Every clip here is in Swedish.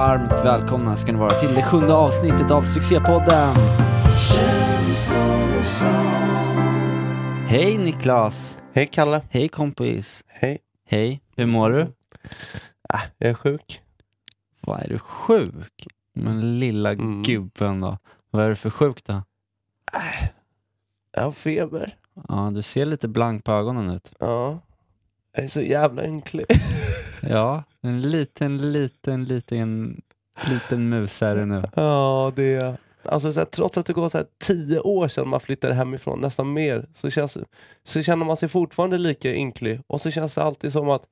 Varmt välkomna ska ni vara till det sjunde avsnittet av Succépodden. Hej Niklas! Hej Kalle. Hej kompis! Hej. Hej, hur mår du? Äh, jag är sjuk. Vad är du sjuk? Men lilla Mm. gubben då. Vad är du för sjuk då? Jag har feber. Ja, du ser lite blank på ögonen ut. Ja. Jag är så jävla ynklig. Ja, en liten, liten, liten, liten mus är du nu. ja, det är Alltså så här, trots att det så här, tio år sedan man flyttade hemifrån, nästan mer, så, känns, så känner man sig fortfarande lika ynklig. Och så känns det alltid som att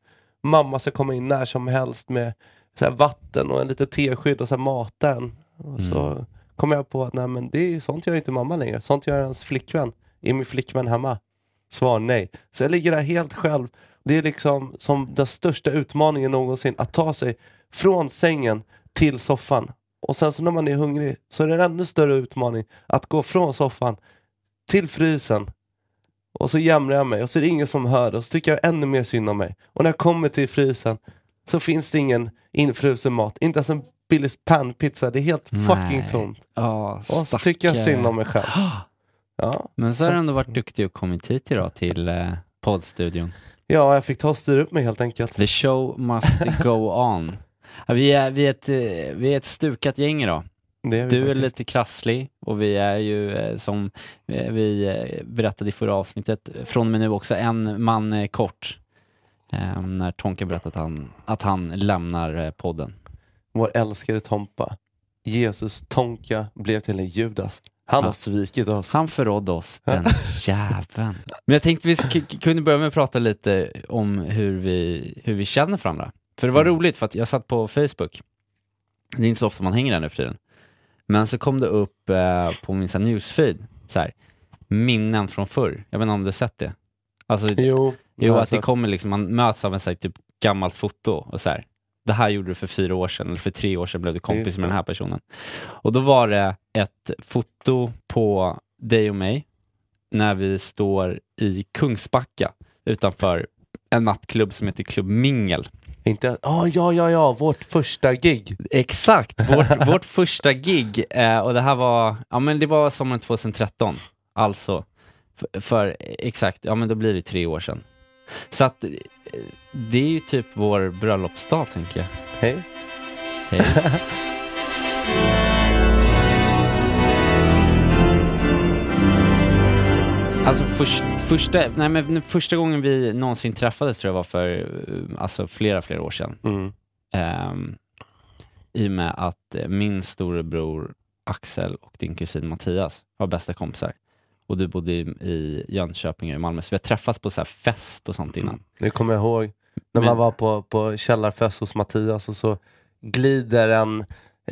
mamma ska komma in när som helst med så här, vatten och en liten teskydd och så här, mata en. Och så kom jag på att nej, men det är sånt gör inte mamma längre. Sånt gör ens flickvän. Är min flickvän hemma? Svar nej. Så jag ligger där helt själv. Det är liksom som den största utmaningen någonsin att ta sig från sängen till soffan. Och sen så när man är hungrig så är det en ännu större utmaning att gå från soffan till frysen. Och så jämrar jag mig och så är det ingen som hör och så tycker jag ännu mer synd om mig. Och när jag kommer till frysen så finns det ingen infrusen mat. Inte ens en Billys panpizza. Det är helt fucking Nej. tomt. Ja, Och så tycker jag synd om mig själv. Ja. Men så har du ändå varit duktig och kommit hit idag till eh, poddstudion. Ja, jag fick ta och styra upp mig helt enkelt. The show must go on. Vi, är, vi, är ett, eh, vi är ett stukat gäng idag. Är Du är faktiskt. lite krasslig och vi är ju eh, som eh, vi berättade i förra avsnittet, från och med nu också en man kort. Eh, när Tonka berättade att han, att han lämnar podden. Vår älskade Tompa. Jesus Tonka blev till en Judas. Han har Ja. svikit oss. Han förrådde oss, den jäveln. Men jag tänkte vi kunde börja med att prata lite om hur vi, hur vi känner för varandra. För det var roligt för att jag satt på Facebook, det är inte så ofta man hänger där nu för tiden. Men så kom det upp eh, på min så här, newsfeed, så här, minnen från förr. Jag vet inte om du har sett det? Alltså, Jo, jo, att det kommer liksom, man möts av en så här, typ gammalt foto och så här. Det här gjorde du för fyra år sedan, eller för tre år sedan blev du kompis med den här personen. Och då var det ett foto på dig och mig när vi står i Kungsbacka utanför en nattklubb som heter Klubb Mingel. Inte, ah, ja, ja, ja, vårt första gig. Exakt, vårt, vårt första gig. Eh, och det här var, ja men det var sommaren 2013. Alltså, för, för exakt, ja men då blir det tre år sedan. Så att eh, det är ju typ vår bröllopsdag tänker jag. Hej. Hej. Alltså först, första, nej men första gången vi någonsin träffades tror jag var för eh, alltså flera, flera år sedan. Mm. Ehm, I och med att eh, min storebror Axel och din kusin Mattias var bästa kompisar. Och du bodde i, i Jönköping och i Malmö, så vi har träffats på så fest och sånt innan. Det kommer jag ihåg. När man var på, på källarfest hos Mattias och så glider en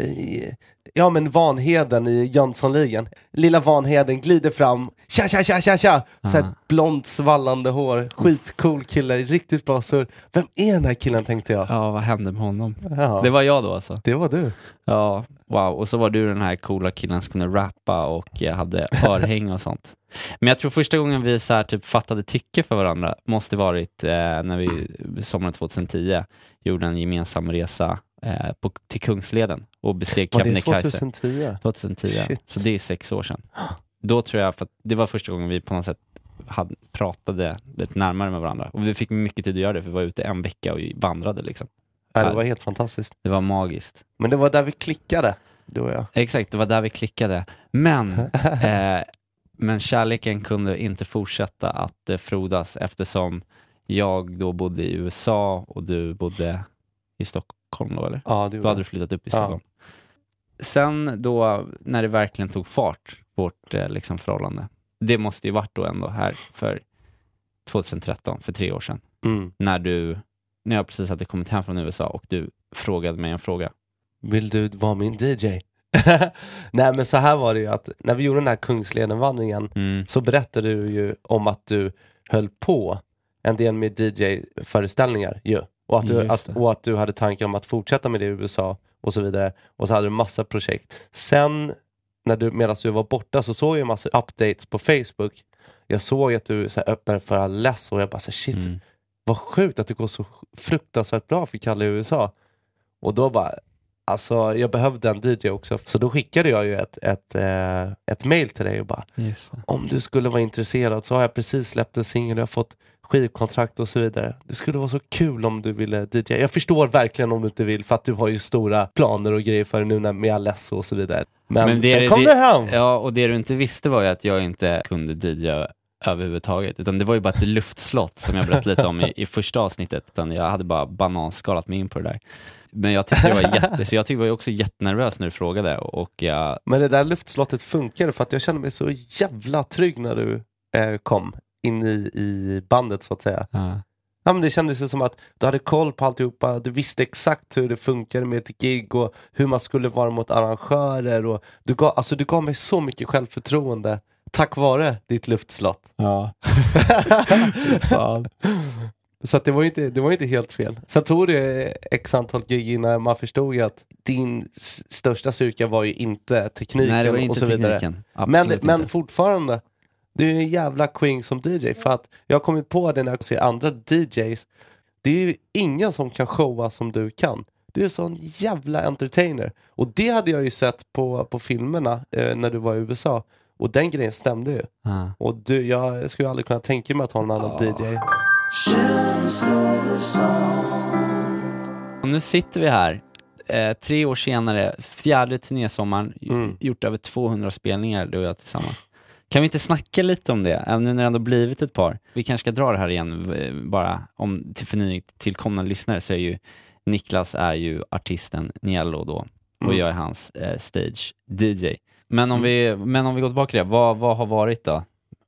i- Ja men Vanheden i Jönssonligan. Lilla Vanheden glider fram, tja tja tja tja tja! Så Ah. här blont svallande hår, skitcool kille, riktigt bra surr. Vem är den här killen tänkte jag? Ja, vad hände med honom? Ja, Det var jag då alltså. det var du. Ja, wow. Och så var du den här coola killen som kunde rappa och eh, hade örhänge och sånt. Men jag tror första gången vi så här, typ fattade tycke för varandra måste varit eh, när vi sommaren 2010 gjorde en gemensam resa eh, på, till Kungsleden och besteg Var det Kebnekaise. 2010? 2010, Shit. så det är sex år sedan. Då tror jag, för att det var första gången vi på något sätt hade, pratade lite närmare med varandra. Och vi fick mycket tid att göra det, för vi var ute en vecka och vandrade liksom. Ja, det var helt fantastiskt. Det var magiskt. Men det var där vi klickade, du och jag. Exakt, det var där vi klickade. Men, eh, men kärleken kunde inte fortsätta att eh, frodas eftersom jag då bodde i USA och du bodde i Stockholm då eller? Ja, du Då hade du flyttat upp i Ja. Stockholm. Sen då, när det verkligen tog fart, vårt eh, liksom, förhållande, det måste ju varit då ändå här för 2013, för tre år sedan, Mm. när du, när jag precis hade kommit hem från USA och du frågade mig en fråga. Vill du vara min DJ? Nej men så här var det ju att när vi gjorde den här Kungsleden-vandringen Mm. så berättade du ju om att du höll på en del med DJ-föreställningar ju. Och att, du, att, och att du hade tankar om att fortsätta med det i USA och så vidare. Och så hade du massa projekt. Sen när du, medan du var borta så såg jag en massa updates på Facebook. Jag såg att du så här, öppnade för Aless och jag bara så här, shit, Mm. vad sjukt att det går så fruktansvärt bra för Kalle i USA. Och då bara, alltså jag behövde en DJ också. Så då skickade jag ju ett, ett, eh, ett mail till dig och bara, det. om du skulle vara intresserad så har jag precis släppt en singel, jag har fått skivkontrakt och så vidare. Det skulle vara så kul om du ville DJ. Jag förstår verkligen om du inte vill för att du har ju stora planer och grejer för nu med Alesso och så vidare. Men, Men det sen kom det- du hem! Ja, och det du inte visste var ju att jag inte kunde DJa överhuvudtaget. Utan det var ju bara ett luftslott som jag berättade lite om i, i första avsnittet. Utan jag hade bara bananskalat mig in på det där. Men jag tyckte det var jätte, så jag tyckte var också jättenervös när du frågade och jag, Men det där luftslottet funkar för att jag kände mig så jävla trygg när du eh, kom in i, i bandet så att säga. ja, Ja, men det kändes ju som att du hade koll på alltihopa, du visste exakt hur det funkade med ett gig och hur man skulle vara mot arrangörer. Och du, gav, alltså, du gav mig så mycket självförtroende tack vare ditt luftslott. ja. Fan. Så det, var ju inte, det var inte helt fel. Sen tog det x antal gig innan man förstod att din största styrka var ju inte tekniken Nej, det var och inte så vidare. Men, men fortfarande, du är en jävla queen som DJ. För att jag har kommit på det när jag ser andra DJs. Det är ju ingen som kan showa som du kan. Du är en sån jävla entertainer. Och det hade jag ju sett på, på filmerna eh, när du var i USA. Och den grejen stämde ju. Ja. Och du, jag skulle aldrig kunna tänka mig att ha någon annan DJ. Och nu sitter vi här, eh, tre år senare, fjärde turnésommaren, Mm. gjort över 200 spelningar du och jag tillsammans. Kan vi inte snacka lite om det, även nu när det ändå blivit ett par? Vi kanske ska dra det här igen, bara om till för nytillkomna lyssnare så är ju Niklas är ju artisten Niello då, och Mm. jag är hans eh, stage DJ. Men om, vi, men om vi går tillbaka till det, vad, vad har varit då?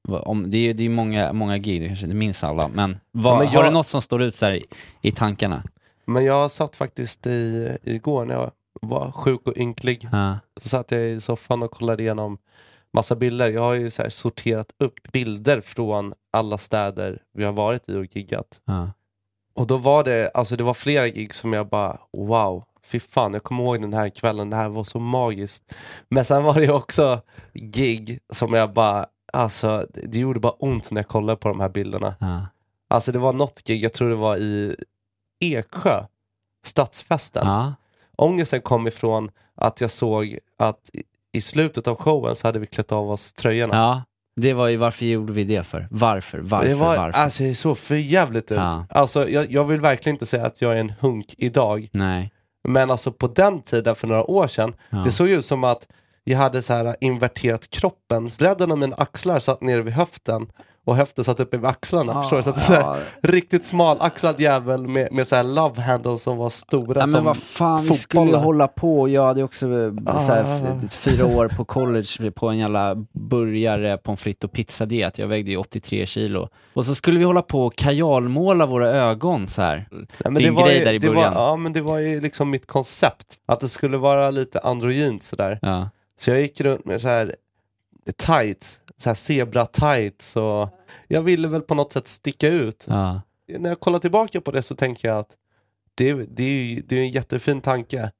Om, det är ju det är många, många gig, du kanske inte minns alla, men, vad, Ja, men har jag- du något som står ut så i, i tankarna? Men jag satt faktiskt i, igår när jag var sjuk och ynklig. Ja. Så satt jag i soffan och kollade igenom massa bilder. Jag har ju så sorterat upp bilder från alla städer vi har varit i och giggat. Ja. Och då var det, alltså det var flera gig som jag bara wow, fy fan jag kommer ihåg den här kvällen, det här var så magiskt. Men sen var det också gig som jag bara, alltså det- gjorde bara ont när jag kollade på de här bilderna. Ja. Alltså det var något gig, jag tror det var i Eksjö, Stadsfesten. Ja. Ångesten kom ifrån att jag såg att i- i slutet av showen så hade vi klätt av oss tröjorna. ja, det var ju varför gjorde vi det för? Varför? Varför? det var, varför? Alltså det såg för jävligt ut. Ja. Alltså, jag, jag vill verkligen inte säga att jag är en hunk idag. Nej. Men alltså på den tiden, för några år sedan, Ja. det såg ut som att jag hade så här inverterat kroppen. Bredden av mina axlar satt nere vid höften och höften satt uppe vid axlarna. Förstår du? Så att det är så här, riktigt smal axlad jävel med, med så här love handles som var stora Ja, som men vad fan, vi skulle hålla på. Jag hade också eh, så här, Ah. fyra år på college på en jävla burgare, pommes frites och pizzadiet. Jag vägde ju 83 kilo. Och så skulle vi hålla på och kajalmåla våra ögon så här. Ja, men Din det var grej ju, där i det var, början. Ja, men det var ju liksom mitt koncept. Att det skulle vara lite androgynt sådär. Ja. Så jag gick runt med så här tights, så här zebra tights och jag ville väl på något sätt sticka ut. Ja. När jag kollar tillbaka på det så tänker jag att det, det, är, ju- det är en jättefin tanke.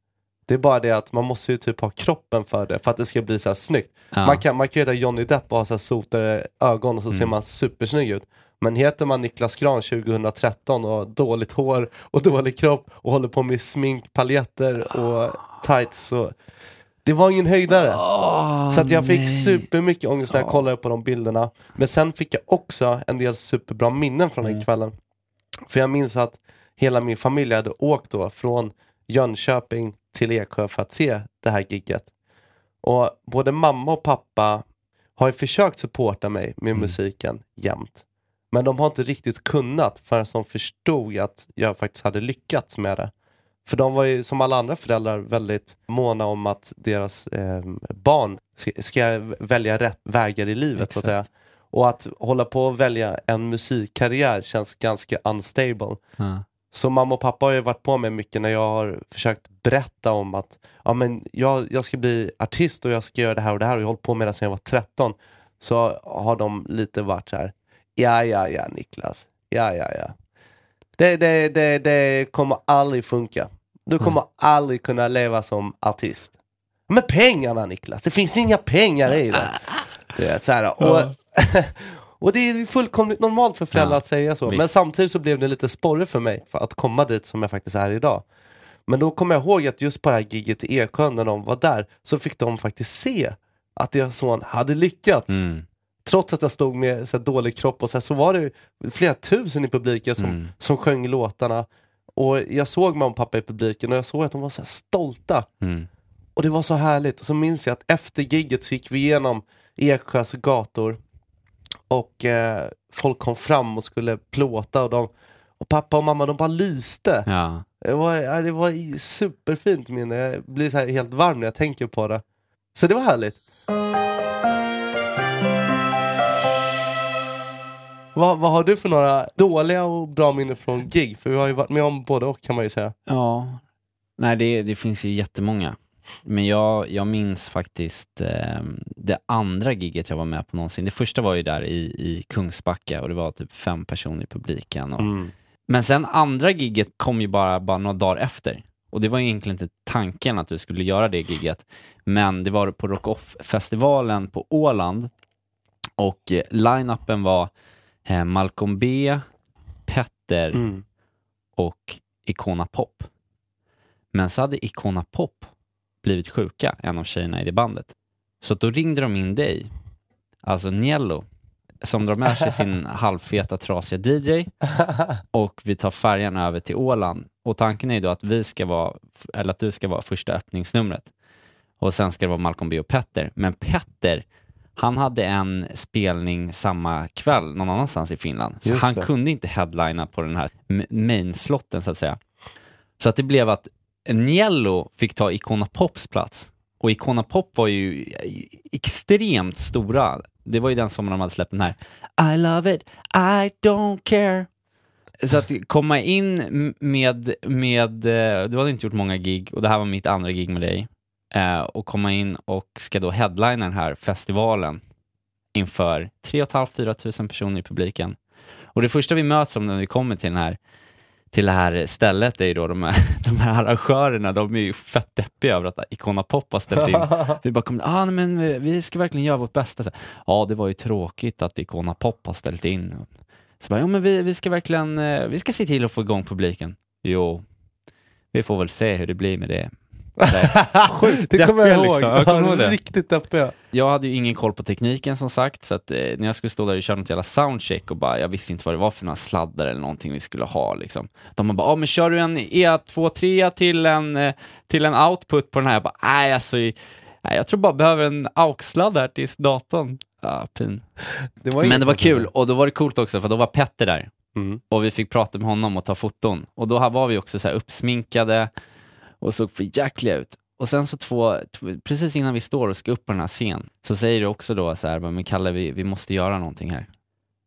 Det är bara det att man måste ju typ ha kroppen för det för att det ska bli så här snyggt. Ja. Man kan, man kan heta Johnny Depp och ha så här sotade ögon och så ser Mm. man supersnygg ut. Men heter man Niklas Gran 2013 och har dåligt hår och dålig kropp och håller på med smink, paljetter och tights så det var ingen höjdare. så att jag fick nej. supermycket ångest när jag kollade på de bilderna. Men sen fick jag också en del superbra minnen från den Mm. kvällen. För jag minns att hela min familj hade åkt då från Jönköping till Eksjö för att se det här gigget. Och både mamma och pappa har ju försökt supporta mig med Mm. musiken jämt. Men de har inte riktigt kunnat förrän de förstod att jag faktiskt hade lyckats med det. För de var ju som alla andra föräldrar väldigt måna om att deras eh, barn ska, ska välja rätt vägar i livet. Så att säga. Och att hålla på och välja en musikkarriär känns ganska unstable. Ja. Så mamma och pappa har ju varit på mig mycket när jag har försökt berätta om att ja, men jag, jag ska bli artist och jag ska göra det här och det här och jag har hållit på med det sedan jag var 13. Så har de lite varit så här. ja ja ja Niklas, ja ja ja. Det, det, det, det kommer aldrig funka. Du kommer aldrig kunna leva som artist. Men pengarna Niklas, det finns inga pengar i det. Du vet, så här, och, och det är fullkomligt normalt för föräldrar Ja, att säga så. visst. Men samtidigt så blev det lite sporre för mig för att komma dit som jag faktiskt är idag. Men då kommer jag ihåg att just på det här giget i Eksjön när de var där så fick de faktiskt se att deras son hade lyckats. Mm. Trots att jag stod med så dålig kropp och så, här, så var det flera tusen i publiken som, Mm. som sjöng låtarna. Och jag såg mamma och pappa i publiken och jag såg att de var så stolta. Mm. Och det var så härligt. Och så minns jag att efter gigget så gick vi igenom Eksjös gator och eh, folk kom fram och skulle plåta och, de, och pappa och mamma de bara lyste. Ja. Det var, det var superfint minne. Jag blir så helt varm när jag tänker på det. Så det var härligt. Vad, vad har du för några dåliga och bra minnen från gig? För vi har ju varit med om både och kan man ju säga. Ja. Nej, det, det finns ju jättemånga. Men jag, jag minns faktiskt eh, det andra gigget jag var med på någonsin. Det första var ju där i, i Kungsbacka och det var typ fem personer i publiken. Och, Mm. Men sen andra gigget kom ju bara, bara några dagar efter. Och det var egentligen inte tanken att du skulle göra det gigget. Men det var på Rock Off-festivalen på Åland. Och eh, line-upen var eh, Malcolm B, Petter Mm. och Icona Pop. Men så hade Icona Pop blivit sjuka, en av tjejerna i det bandet. Så då ringde de in dig, alltså Niello, som drar med sig sin halvfeta trasiga DJ och vi tar färjan över till Åland. Och tanken är ju då att vi ska vara, eller att du ska vara första öppningsnumret. Och sen ska det vara Malcolm B och Petter. Men Petter, han hade en spelning samma kväll någon annanstans i Finland. Så Just han det. kunde inte headlina på den här main-slotten så att säga. Så att det blev att Niello fick ta Icona Pops plats. Och Icona Pop var ju extremt stora. Det var ju den sommaren de hade släppt den här I love it, I don't care. Så att komma in med, med, eh, du hade inte gjort många gig och det här var mitt andra gig med dig. Eh, och komma in och ska då headlina den här festivalen inför 3 500-4 tusen personer i publiken. Och det första vi möts om när vi kommer till den här till det här stället är ju då de här, de här arrangörerna, de är ju fett deppiga över att Icona Pop har ställt in. Vi bara kommer, ah, nej, men vi- vi ska verkligen göra vårt bästa. Så, ja, det var ju tråkigt att Icona Pop har ställt in. Så bara, ja men vi, vi ska verkligen, eh, vi ska se till att få igång publiken. Jo, vi får väl se hur det blir med det. Sjukt Det kommer jag ihåg. liksom. Jag kommer ihåg det. Riktigt deppiga. Jag hade ju ingen koll på tekniken som sagt, så att, eh, när jag skulle stå där och köra något jävla soundcheck och bara, jag visste inte vad det var för några sladdar eller någonting vi skulle ha liksom. De bara, ja men kör du en E2-3 till en, eh, till en output på den här? Jag bara, nej alltså, nej, jag tror bara behöver en AUX-sladd här till datorn. Ja, pin. Det Men det var kul, och då var det coolt också, för då var Petter där. Mm. Och vi fick prata med honom och ta foton. Och då var vi också så här uppsminkade och såg för jäkliga ut. Och sen så två, precis innan vi står och ska upp på den här scenen, så säger du också då så här, men Kalle vi, vi måste göra någonting här.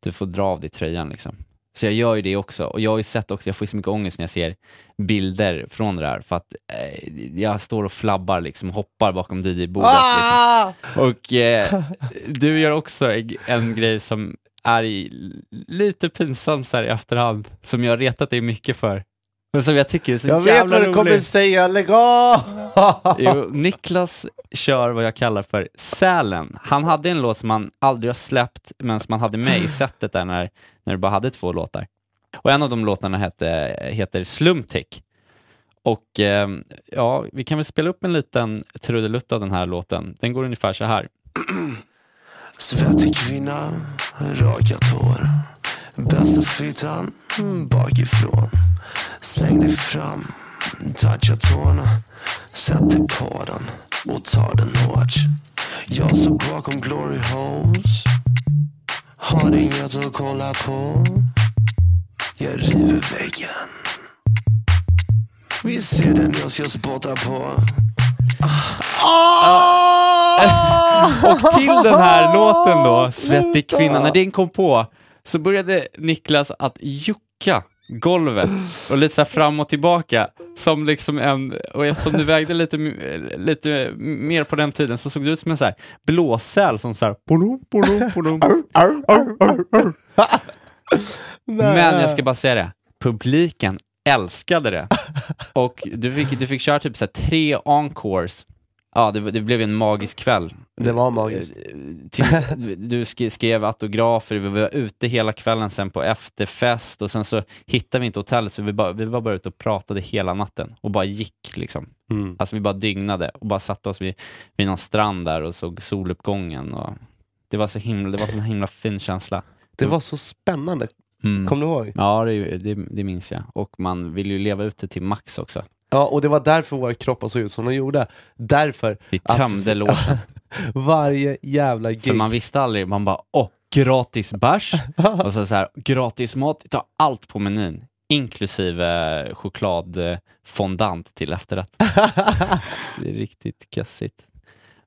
Du får dra av dig tröjan liksom. Så jag gör ju det också. Och jag har ju sett också, jag får så mycket ångest när jag ser bilder från det där, för att eh, jag står och flabbar liksom, hoppar bakom DJ-bordet liksom. Ah! Och eh, du gör också en, en grej som är i, lite pinsam så här i efterhand, som jag har retat dig mycket för. Men som jag tycker är så Jag vet jävla vad du kommer roligt. säga, lägg av! Jo, Niklas kör vad jag kallar för Sälen. Han hade en låt som han aldrig har släppt, men som han hade med i setet där när, när du bara hade två låtar. Och en av de låtarna hette, heter Slumtick. Och eh, ja, vi kan väl spela upp en liten trudelutt av den här låten. Den går ungefär så här. Svettig kvinna, rakat hår Bästa fittan bakifrån Släng dig fram, toucha tårna Sätt dig på den och ta den hårt Jag står bakom glory holes Har inget att kolla på. Jag river väggen. Vi ser den jag ska spotta på. Och till den här låten då, Svettig kvinna, när den kom på så började Niklas att jucka golvet och lite så fram och tillbaka. Som liksom en, och eftersom du vägde lite, lite mer på den tiden så såg du ut som en så här blåsäl som så här... Men jag ska bara säga det, publiken älskade det. Och du fick, du fick köra typ så här tre encores. Ja, det, det blev en magisk kväll. Det var magiskt. Till, du sk- skrev autografer, vi var ute hela kvällen sen på efterfest och sen så hittade vi inte hotellet så vi, bara, vi var bara ute och pratade hela natten och bara gick liksom. Mm. Alltså vi bara dygnade och bara satte oss vid, vid någon strand där och såg soluppgången. Och det var så himla, det var så en himla fin känsla. Det var så spännande. Mm. Kommer du ihåg? Ja, det, det, det minns jag. Och man vill ju leva ut det till max också. Ja, och det var därför våra kroppar såg ut som de gjorde. Därför Vi tömde logen. varje jävla gig. För man visste aldrig, man bara åh, gratis bärs och så, så här, gratis mat, ta allt på menyn. Inklusive chokladfondant till efterrätt. det är riktigt kassigt.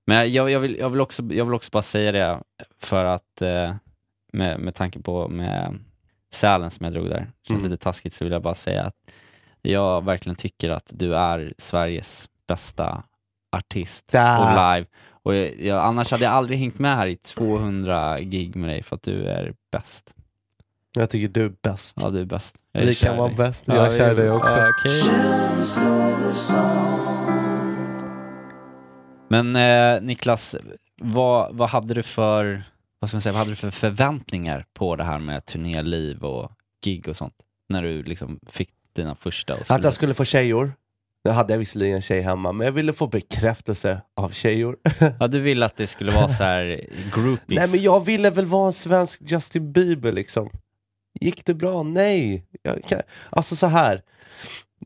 Men jag, jag, vill, jag, vill också, jag vill också bara säga det för att eh, med, med tanke på med Sälen som jag drog där, känns Mm. lite taskigt så vill jag bara säga att jag verkligen tycker att du är Sveriges bästa artist Där. och live. Och jag, jag, annars hade jag aldrig hängt med här i 200 gig med dig för att du är bäst. Jag tycker du är bäst. Ja, du är bäst. Jag Vi kan vara bäst. Jag kär i dig också. Ja, okej. Men eh, Niklas, vad, vad hade du för vad ska man säga, vad hade du för förväntningar på det här med turnéliv och gig och sånt? När du liksom fick dina första och Att jag skulle få tjejor. Nu hade jag visserligen en tjej hemma, men jag ville få bekräftelse av tjejor. Ja, du ville att det skulle vara så här groupies. Nej men jag ville väl vara en svensk Justin Bieber liksom. Gick det bra? Nej. Kan... Alltså så här.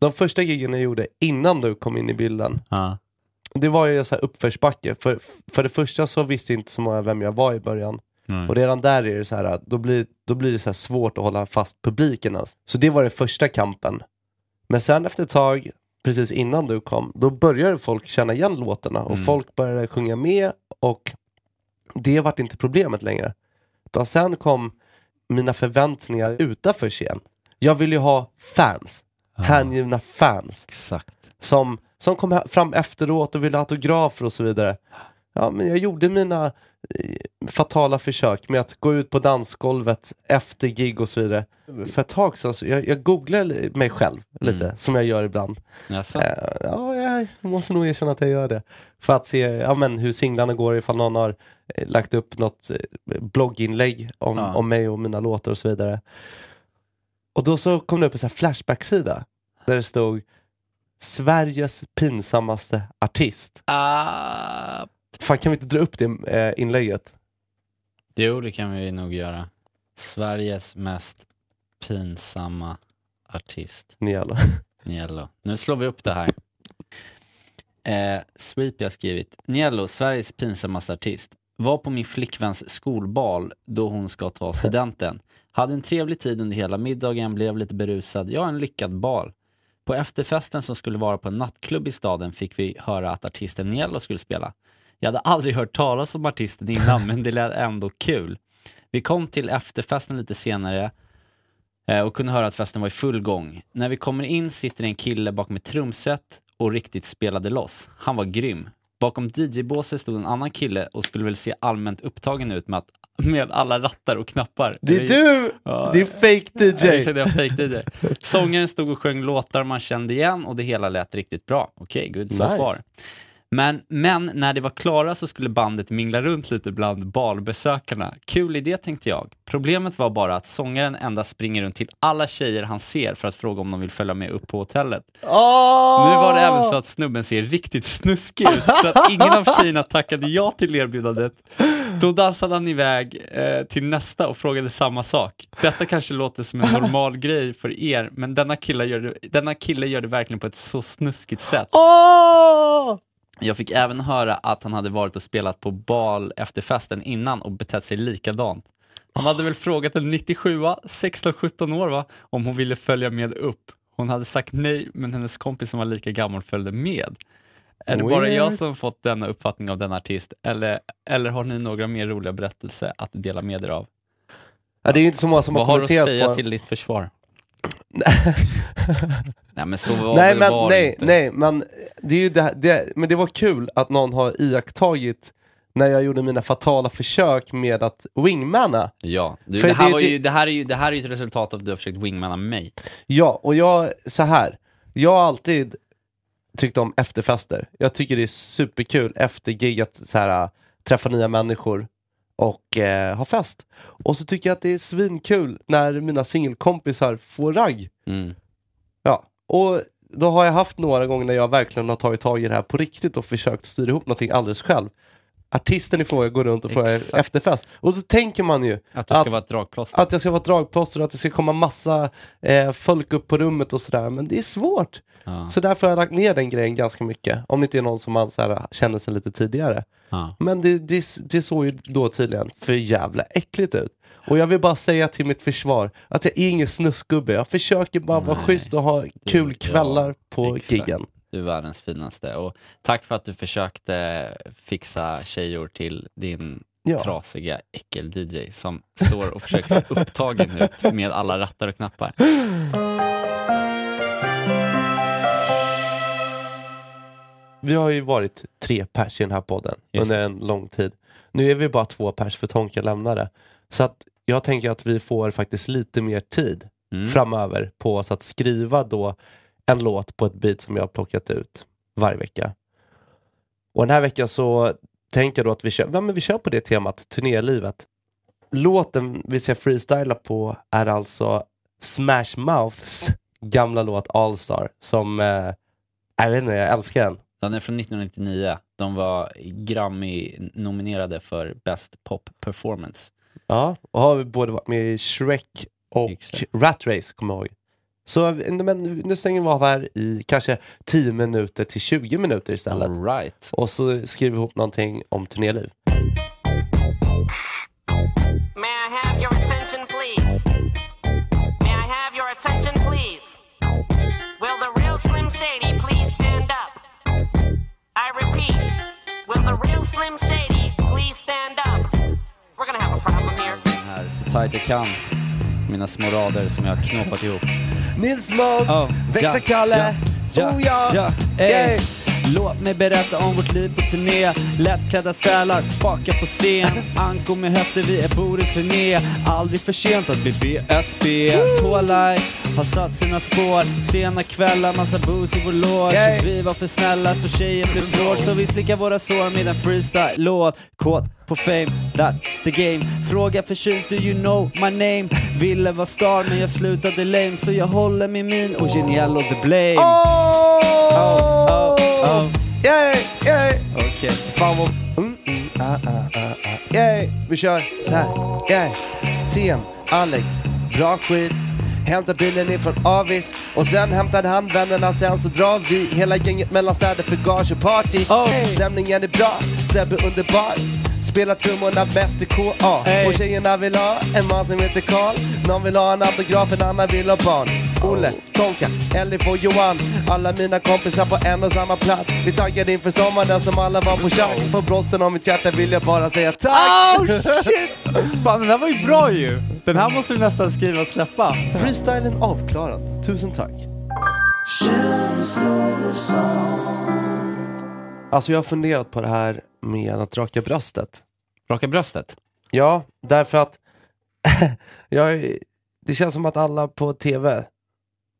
De första giggen jag gjorde innan du kom in i bilden, Ja. det var ju så här uppförsbacke. För, för det första så visste inte så många vem jag var i början. Mm. Och redan där är det så här, då blir, då blir det så svårt att hålla fast publiken. Alltså. Så det var den första kampen. Men sen efter ett tag, precis innan du kom, då började folk känna igen låtarna och Mm. folk började sjunga med och det vart inte problemet längre. Utan sen kom mina förväntningar utanför scen. Jag ville ju ha fans, hängivna fans Exakt. som, som kom fram efteråt och ville ha autografer och så vidare. Ja, men jag gjorde mina fatala försök med att gå ut på dansgolvet efter gig och så vidare. För ett tag så, så jag, jag googlade li- mig själv lite, Mm. som jag gör ibland. Jaså? Eh, ja, jag måste nog erkänna att jag gör det. För att se ja, men, hur singlarna går, ifall någon har eh, lagt upp något eh, blogginlägg om, Ja. om mig och mina låtar och så vidare. Och då så kom det upp en sån Flashback-sida där det stod Sveriges pinsammaste artist. Ah. Fan kan vi inte dra upp det eh, inlägget? Jo, det kan vi nog göra. Sveriges mest pinsamma artist. Nialo. Niello. Nu slår vi upp det här. Eh, Sweepy har skrivit. Niello, Sveriges pinsammaste artist. Var på min flickväns skolbal då hon ska ta studenten. Hade en trevlig tid under hela middagen, blev lite berusad. Ja, en lyckad bal. På efterfesten som skulle vara på en nattklubb i staden fick vi höra att artisten Niello skulle spela. Jag hade aldrig hört talas om artisten innan, men det lät ändå kul. Vi kom till efterfesten lite senare eh, och kunde höra att festen var i full gång. När vi kommer in sitter en kille bakom ett trumset och riktigt spelade loss. Han var grym. Bakom DJ-båset stod en annan kille och skulle väl se allmänt upptagen ut med, att, med alla rattar och knappar. Det är du! Ja. Det är fake Ja, DJ! exakt, det var fake DJ. Sångaren stod och sjöng låtar man kände igen och det hela lät riktigt bra. Okej, good so Nice. far. Men, men när det var klara så skulle bandet mingla runt lite bland balbesökarna. Kul idé tänkte jag. Problemet var bara att sångaren endast springer runt till alla tjejer han ser för att fråga om de vill följa med upp på hotellet. Oh! Nu var det även så att snubben ser riktigt snuskig ut, så att ingen av tjejerna tackade ja till erbjudandet. Då dansade han iväg eh, till nästa och frågade samma sak. Detta kanske låter som en normal grej för er, men denna kille gör det, denna kille gör det verkligen på ett så snuskigt sätt. Åh! Jag fick även höra att han hade varit och spelat på bal efter festen innan och betett sig likadant. Han hade väl frågat en 97 16-17 år va, om hon ville följa med upp. Hon hade sagt nej, men hennes kompis som var lika gammal följde med. Är det bara jag som fått denna uppfattning av den artist, eller, eller har ni några mer roliga berättelser att dela med er av? Ja, det är ju inte så många som har Vad har du att kommenterat säga på till ditt försvar? Nej men så var nej, det men, var nej, inte. nej, men det, är ju det, det, men det var kul att någon har iakttagit när jag gjorde mina fatala försök med att wingmana. Ja, du, det, här det- var det- ju, det, här är ju, det här är ju ett resultat av att du har försökt wingmana mig. Ja, och jag, så här. Jag har alltid tyckt om efterfester. Jag tycker det är superkul efter gig att så här, träffa nya människor och eh, ha fest. Och så tycker jag att det är svinkul när mina singelkompisar får ragg. Mm. Ja, och då har jag haft några gånger när jag verkligen har tagit tag i det här på riktigt och försökt styra ihop någonting alldeles själv. Artisten i fråga går runt och får Exakt. efterfest. Och så tänker man ju Att du ska Att- vara ett dragplåster. att jag ska vara ett dragplåster och att det ska komma massa eh, folk upp på rummet och sådär. Men det är svårt. Ja. Så därför har jag lagt ner den grejen ganska mycket. Om det inte är någon som man så här, känner sig lite tidigare. Ja. Men det, det, det såg ju då tydligen för jävla äckligt ut. Och jag vill bara säga till mitt försvar att jag är ingen snuskgubbe. Jag försöker bara vara schysst och ha kul kvällar på exakt. giggen. Du är världens finaste. Och tack för att du försökte fixa tjejor till din Ja. trasiga äckel-DJ som står och försöker se upptagen ut med alla rattar och knappar. Vi har ju varit tre pers i den här podden Just under en lång tid. Nu är vi bara två pers för Tonka lämnade. Så att jag tänker att vi får faktiskt lite mer tid Mm. framöver på oss att skriva då en låt på ett beat som jag har plockat ut varje vecka. Och den här veckan så tänker jag då att vi kör, ja, men vi kör på det temat, turnélivet. Låten vi ska freestyla på är alltså Smash Mouths gamla låt All Star som, eh, jag vet inte, jag älskar den. Den är från 1999. De var Grammy-nominerade för Best Pop Performance. Ja, och har vi både varit med i Shrek och Exakt. Rat Race, kommer jag ihåg. Så men, nu stänger vi av här i kanske 10 minuter till 20 minuter istället. All right. Och så skriver vi ihop någonting om turnéliv. May I have your tight jag kan. Mina små rader som jag har knåpat ihop. Nils Smoke, Oh, Växelkalle, ja, oh ja, ja, ey. Låt mig berätta om vårt liv på turné. Lättklädda sälar, baka på scen. Anko med höfter, vi är Boris René. Aldrig för sent att bli BSB Tålaj har satt sina spår Sena kvällar, massa booze i vår loge Yay. Vi var för snälla så tjejer blev svårt Så vi slickar våra sår med en freestyle-låt Kåt på fame, that's the game Fråga förkylt, do you know my name? Ville vara star men jag slutade lame Så jag håller min min och Geniello the blame Oh! Oh, oh, oh. Yay, yay. Okej, fan vad... Mm, mm, ah, ah, ah, ah. Yay, vi kör så här. Yay. TM, Alec, bra skit. Hämtar bilen ifrån Avis och sen hämtar han vännerna sen så drar vi hela gänget mellan städer för gage och party. Oh. Stämningen är bra, Sebbe underbar. Spelar trummorna bäst i KA Hey. och tjejerna vill ha en man som heter Karl. Någon vill ha en autograf, en annan vill ha barn. Olle, Tonka, Elif och Johan. Alla mina kompisar på en och samma plats. Vi taggade inför sommaren som alla var på tjack. För brotten om mitt hjärta vill jag bara säga tack. Oh shit! Fan den här var ju bra ju! Den här måste vi nästan skriva och släppa. Freestylen avklarad. Tusen tack. Alltså jag har funderat på det här med att raka bröstet. Raka bröstet? Ja, därför att jag, det känns som att alla på TV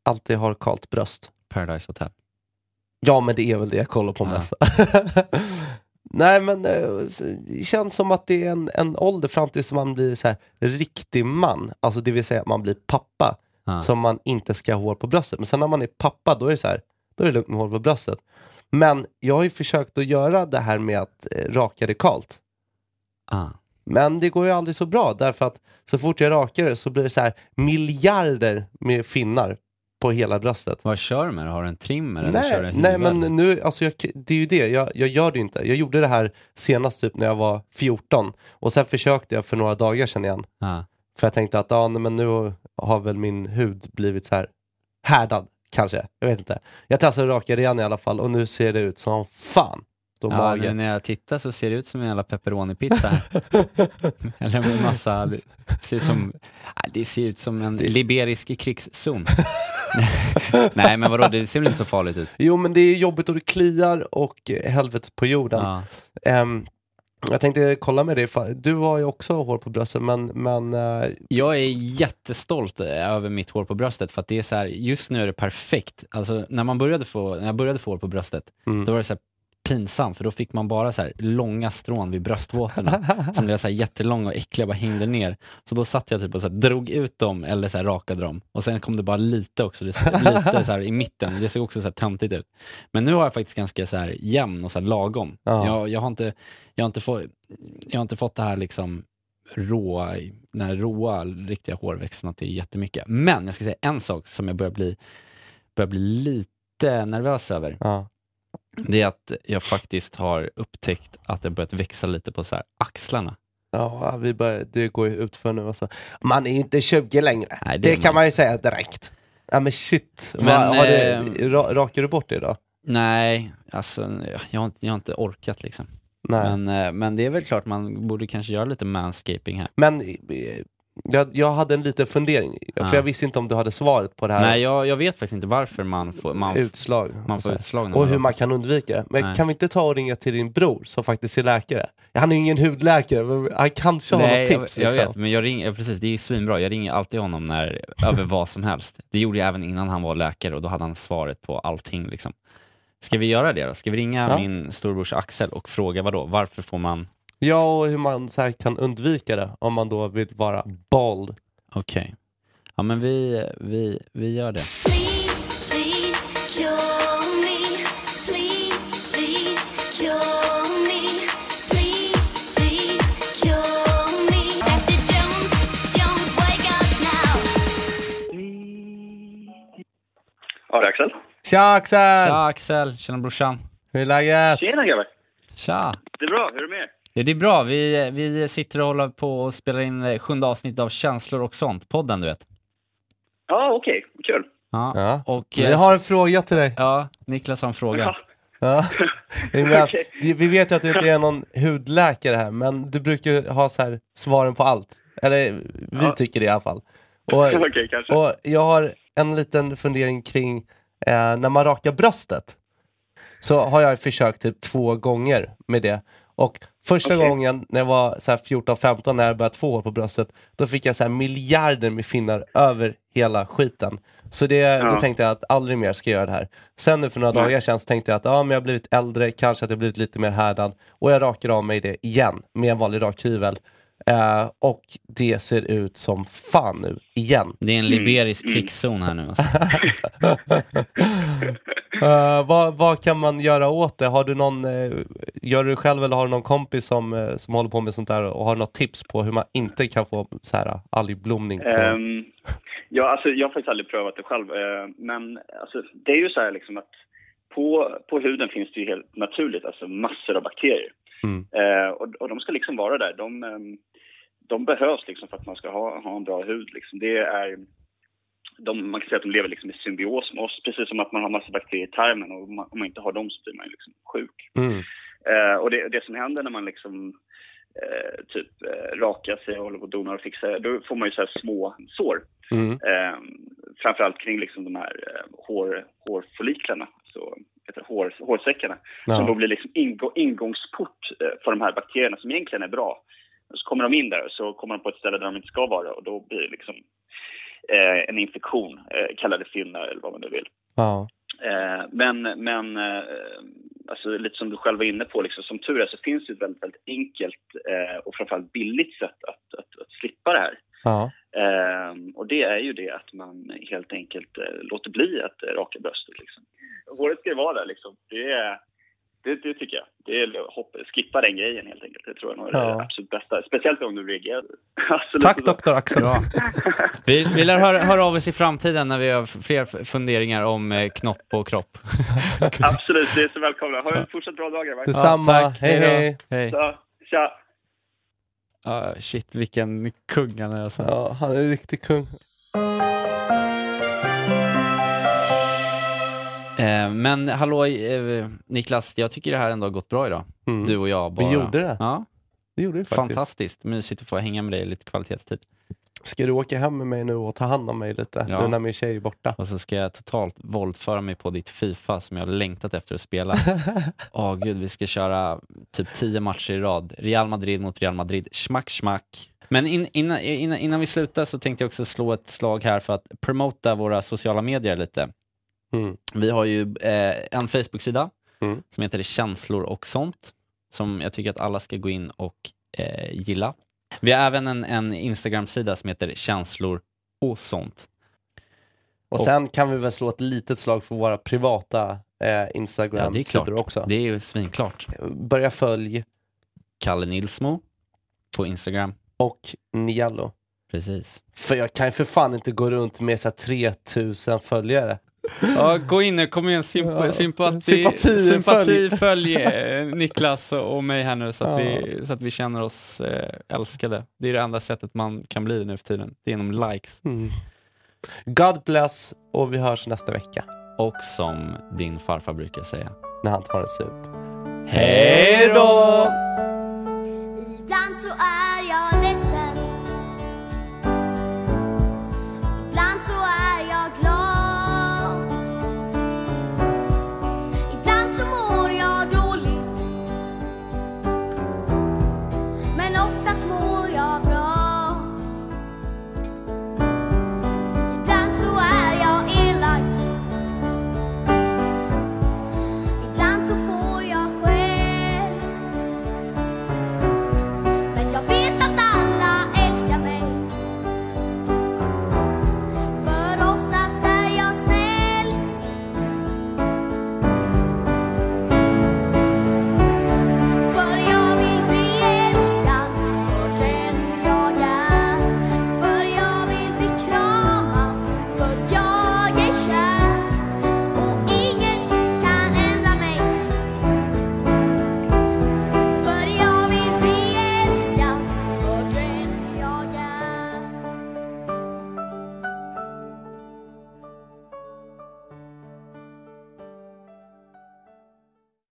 alltid har kalt bröst. Paradise Hotel. Ja, men det är väl det jag kollar på Ja. mest. Nej, men eh, det känns som att det är en, en ålder fram tills man blir så här, riktig man. Alltså det vill säga att man blir pappa. Ja. Som man inte ska ha hår på bröstet. Men sen när man är pappa, då är det så här, då är det lugnt med hår på bröstet. Men jag har ju försökt att göra det här med att eh, raka det kalt. Ah. Men det går ju aldrig så bra därför att så fort jag rakar det så blir det så här miljarder med finnar på hela bröstet. Vad kör du med Har du en trimmer eller kör du Nej, nej men nu, alltså jag, det är ju det, jag, jag gör det inte. Jag gjorde det här senast typ när jag var 14 och sen försökte jag för några dagar sedan igen. Ah. För jag tänkte att ja, nej, men nu har väl min hud blivit så här härdad kanske. Jag vet inte. Jag testade att raka det igen i alla fall och nu ser det ut som fan. Ja, mage. nu när jag tittar så ser det ut som en jävla pepperoni-pizza. Eller med massa, det ser ut som, nej, det ser ut som en liberisk krigszon. nej men vadå, det ser väl inte så farligt ut? Jo men det är jobbigt och det kliar och helvetet på jorden. Ja. Ehm, jag tänkte kolla med dig, du har ju också hår på bröstet men, men eh, Jag är jättestolt över mitt hår på bröstet för att det är så här, just nu är det perfekt. Alltså när man började få, när jag började få hår på bröstet, Mm. då var det så här pinsamt för då fick man bara så här långa strån vid bröstvårtorna som blev så här jättelånga och äckliga och bara hängde ner. Så då satt jag typ och så här drog ut dem eller så här rakade dem och sen kom det bara lite också, det så- lite så här i mitten, det såg också så här töntigt ut. Men nu har jag faktiskt ganska så här jämn och så lagom. Ja. Jag, jag, har inte, jag, har inte få, jag har inte fått det här liksom råa, den här råa riktiga hårväxterna till jättemycket. Men jag ska säga en sak som jag börjar bli, börjar bli lite nervös över. ja. Det är att jag faktiskt har upptäckt att det börjat växa lite på så här axlarna. Ja, vi börjar, det går ju ut för nu alltså. Man är ju inte 20 längre. Nej, det det kan man ju säga direkt. Ja men shit. Men, har eh, du, ra, rakar du bort det idag? Nej, alltså jag har inte, jag har inte orkat liksom. Nej. Men, eh, men det är väl klart man borde kanske göra lite manscaping här. Men eh, jag, jag hade en liten fundering, Ja. för jag visste inte om du hade svaret på det här Nej, jag, jag vet faktiskt inte varför man får, man, utslag. man får utslag. och hur man kan undvika det. Men Nej. kan vi inte ta och ringa till din bror som faktiskt är läkare? Han är ju ingen hudläkare, men han kanske har något tips. jag, jag liksom. vet, men jag ringer, precis, det är svinbra. Jag ringer alltid honom när, över vad som helst. Det gjorde jag även innan han var läkare och då hade han svaret på allting. Liksom. Ska vi göra det då? Ska vi ringa Ja. min storbrors Axel och fråga vad då? Varför får man... Ja, och hur man så här kan undvika det om man då vill vara bald. Okej. Ja men vi, vi, vi gör det. Ja, det är Axel. Tja Axel! Tja Axel, tjena brorsan. Hur är läget? Tjena grabbar. Tja. Det är bra, hur är det med er? Ja, det är bra, vi, vi sitter och håller på och spelar in eh, sjunde avsnittet av Känslor och sånt, podden du vet. Ja, okej. Kul. Ja. Ja. Och, Jag eh, har en fråga till dig. Ja, Niklas har en fråga. Ja. Ja. Du- Vi vet ju att du inte är någon hudläkare här, men du brukar ju ha så här svaren på allt. Eller vi Ja. tycker det i alla fall. Och, Okej, kanske. och jag har en liten fundering kring eh, när man rakar bröstet. Så har jag försökt typ två gånger med det. Och första Okej. gången när jag var så här 14-15 när jag började få hår på bröstet, då fick jag så här miljarder med finnar över hela skiten. Så det, då Ja. tänkte jag att aldrig mer ska jag göra det här. Sen nu för några Nej. dagar sedan så tänkte jag att ja, men jag har blivit äldre, kanske att jag blivit lite mer härdad. Och jag rakar av mig det igen med en vanlig rakhyvel. Eh, och det ser ut som fan nu, igen. Det är en liberisk krigszon här nu alltså. Eh, vad, vad kan man göra åt det? Har du någon, eh, gör du det själv eller har du någon kompis som, eh, som håller på med sånt där och har något tips på hur man inte kan få så här uh, algblomning? På... Ehm, ja, alltså, jag har faktiskt aldrig prövat det själv. eh, men alltså, det är ju så här liksom att på, på huden finns det ju helt naturligt alltså, massor av bakterier. Mm. Eh, och, och de ska liksom vara där. De, ehm, de behövs liksom för att man ska ha, ha en bra hud. Liksom. Det är, de, man kan säga att de lever liksom i symbios med oss, precis som att man har massa bakterier i tarmen och om man, om man inte har dem så blir man liksom sjuk. Mm. Eh, och det, det som händer när man liksom eh, typ eh, rakar sig och håller på och donar och fixar, då får man ju så här små sår. Mm. Eh, framförallt kring liksom de här eh, hår, hårfolliklarna, så heter hår, hårsäckarna. Som då Ja. blir liksom ingå, ingångsport eh, för de här bakterierna som egentligen är bra. Så kommer de in där och så kommer de på ett ställe där de inte ska vara och då blir det liksom eh, en infektion, eh, kalla det finnar eller vad man nu vill. Ja. Eh, men men eh, alltså, lite som du själv var inne på, liksom, som tur är så finns det ett väldigt, väldigt enkelt eh, och framförallt billigt sätt att, att, att slippa det här. Ja. Eh, och det är ju det att man helt enkelt eh, låter bli att eh, raka bröstet. Liksom. Håret ska ju vara där liksom. Det, är, det, det tycker jag. Det är hopp, skippa den grejen helt enkelt. Det tror jag nog är Ja. det absolut bästa. Speciellt om du reagerar. Tack doktor Axel. Vi, vi lär höra, höra av oss i framtiden när vi har fler funderingar om eh, knopp och kropp. Absolut, det är så välkomna. Ha en fortsatt bra dag. Detsamma. tack. Hej hej. Hej. Så, tja! Ah, shit, vilken kung han är alltså. Ja, han är en riktig kung. Eh, men hallå eh, Niklas, jag tycker det här ändå har gått bra idag. Mm. Du och jag Vi bara. gjorde det. Ja, Det gjorde vi faktiskt. fantastiskt. Mysigt att få hänga med dig lite kvalitetstid. Ska du åka hem med mig nu och ta hand om mig lite? Ja. Nu när min tjej är borta. Och så ska jag totalt våldföra mig på ditt Fifa som jag har längtat efter att spela. Åh gud, vi ska köra typ 10 matcher i rad. Real Madrid mot Real Madrid. Schmack, schmack. Men in, innan, innan, innan vi slutar så tänkte jag också slå ett slag här för att promota våra sociala medier lite. Mm. Vi har ju eh, en Facebook-sida Mm. som heter Känslor och sånt. Som jag tycker att alla ska gå in och eh, gilla. Vi har även en, en Instagram-sida som heter Känslor och sånt. Och sen kan vi väl slå ett litet slag för våra privata eh, Ja, Instagram-sidor klart. också. Det är ju svinklart. Börja följ Kalle Nilsmo på Instagram. och Niallo. Precis. För jag kan ju för fan inte gå runt med så här 3000 följare. Ja, gå in nu, kom igen, symp Ja. sympati, Sympati, sympati följ eh, Niklas och och mig här nu så att, Ja. vi, så att vi känner oss eh, älskade. Det är det enda sättet man kan bli nu för tiden. Det är genom likes. Mm. God bless och vi hörs nästa vecka Och som din farfar brukar säga. när han tar en sup. Hej då!